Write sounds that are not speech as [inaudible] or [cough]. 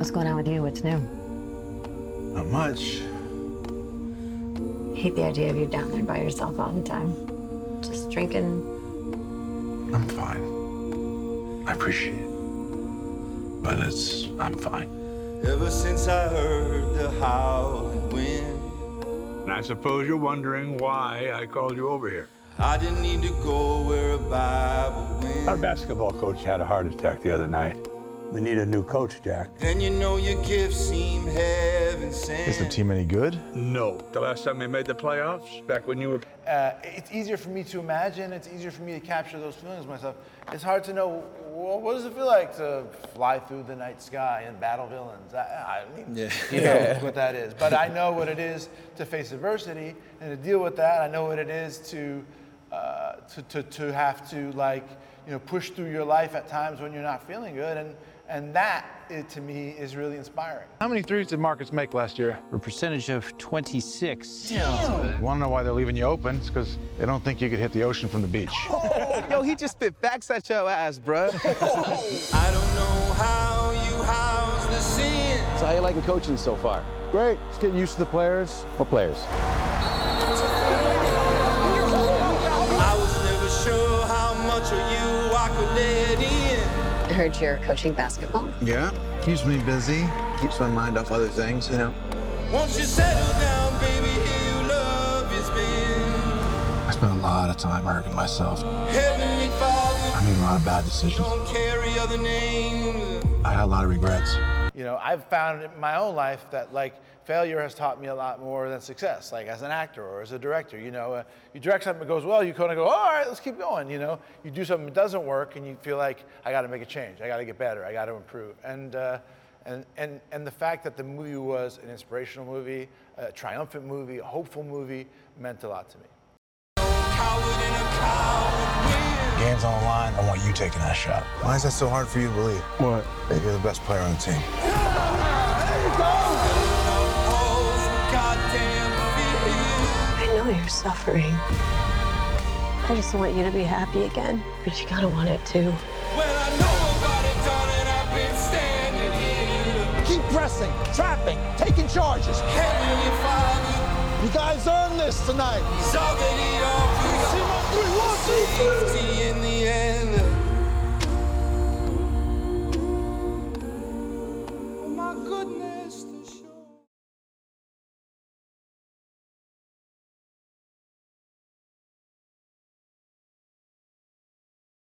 What's going on with you? What's new? Not much. hate the idea of you down there by yourself all the time. Just drinking. I'm fine. I appreciate it. But it's, I'm fine. Ever since I heard the howling wind, And I suppose you're wondering why I called you over here. I didn't need to go where a Bible went. Our basketball coach had a heart attack the other night. We need a new coach, Jack. Then you know your gifts seem heaven sent. Is the team any good? No. The last time we made the playoffs, back when you were. Uh, it's easier for me to imagine. It's easier for me to capture those feelings myself. It's hard to know well, what does it feel like to fly through the night sky and battle villains. I, I mean, Yeah. you know what that is. But I know what it is to face adversity and to deal with that. I know what it is to uh, to, to, to have to like you know push through your life at times when you're not feeling good and and that it, to me is really inspiring. How many threes did Marcus make last year? A percentage of 26. You want to know why they're leaving you open? It's because they don't think you could hit the ocean from the beach. [laughs] Yo, he just spit facts at your ass, bruh. [laughs] I don't know how you house the sin. so how you liking coaching so far? Great. Just getting used to the players. What players? Heard you're coaching basketball. Yeah. Keeps me busy. Keeps my mind off other things, you know. Won't you settle down, baby? Here your love has been. I spent a lot of time hurting myself. Heavenly Father, I made a lot of bad decisions. don't carry other names. I had a lot of regrets. You know, I've found in my own life that like failure has taught me a lot more than success. Like as an actor or as a director, you know, uh, you direct something that goes well, you kind of go, all right, let's keep going. You know, you do something that doesn't work, and you feel like I got to make a change, I got to get better, I got to improve. And uh, and and and the fact that the movie was an inspirational movie, a triumphant movie, a hopeful movie, meant a lot to me. Coward in a coward win. Game's on the line. I want you taking that shot. Why is that so hard for you to believe? What? That you're the best player on the team. [laughs] Oh, suffering. I just want you to be happy again, but you gotta want it too. Well, it, darling, Keep pressing, trapping, taking charges. You guys earned this tonight. Oh my goodness.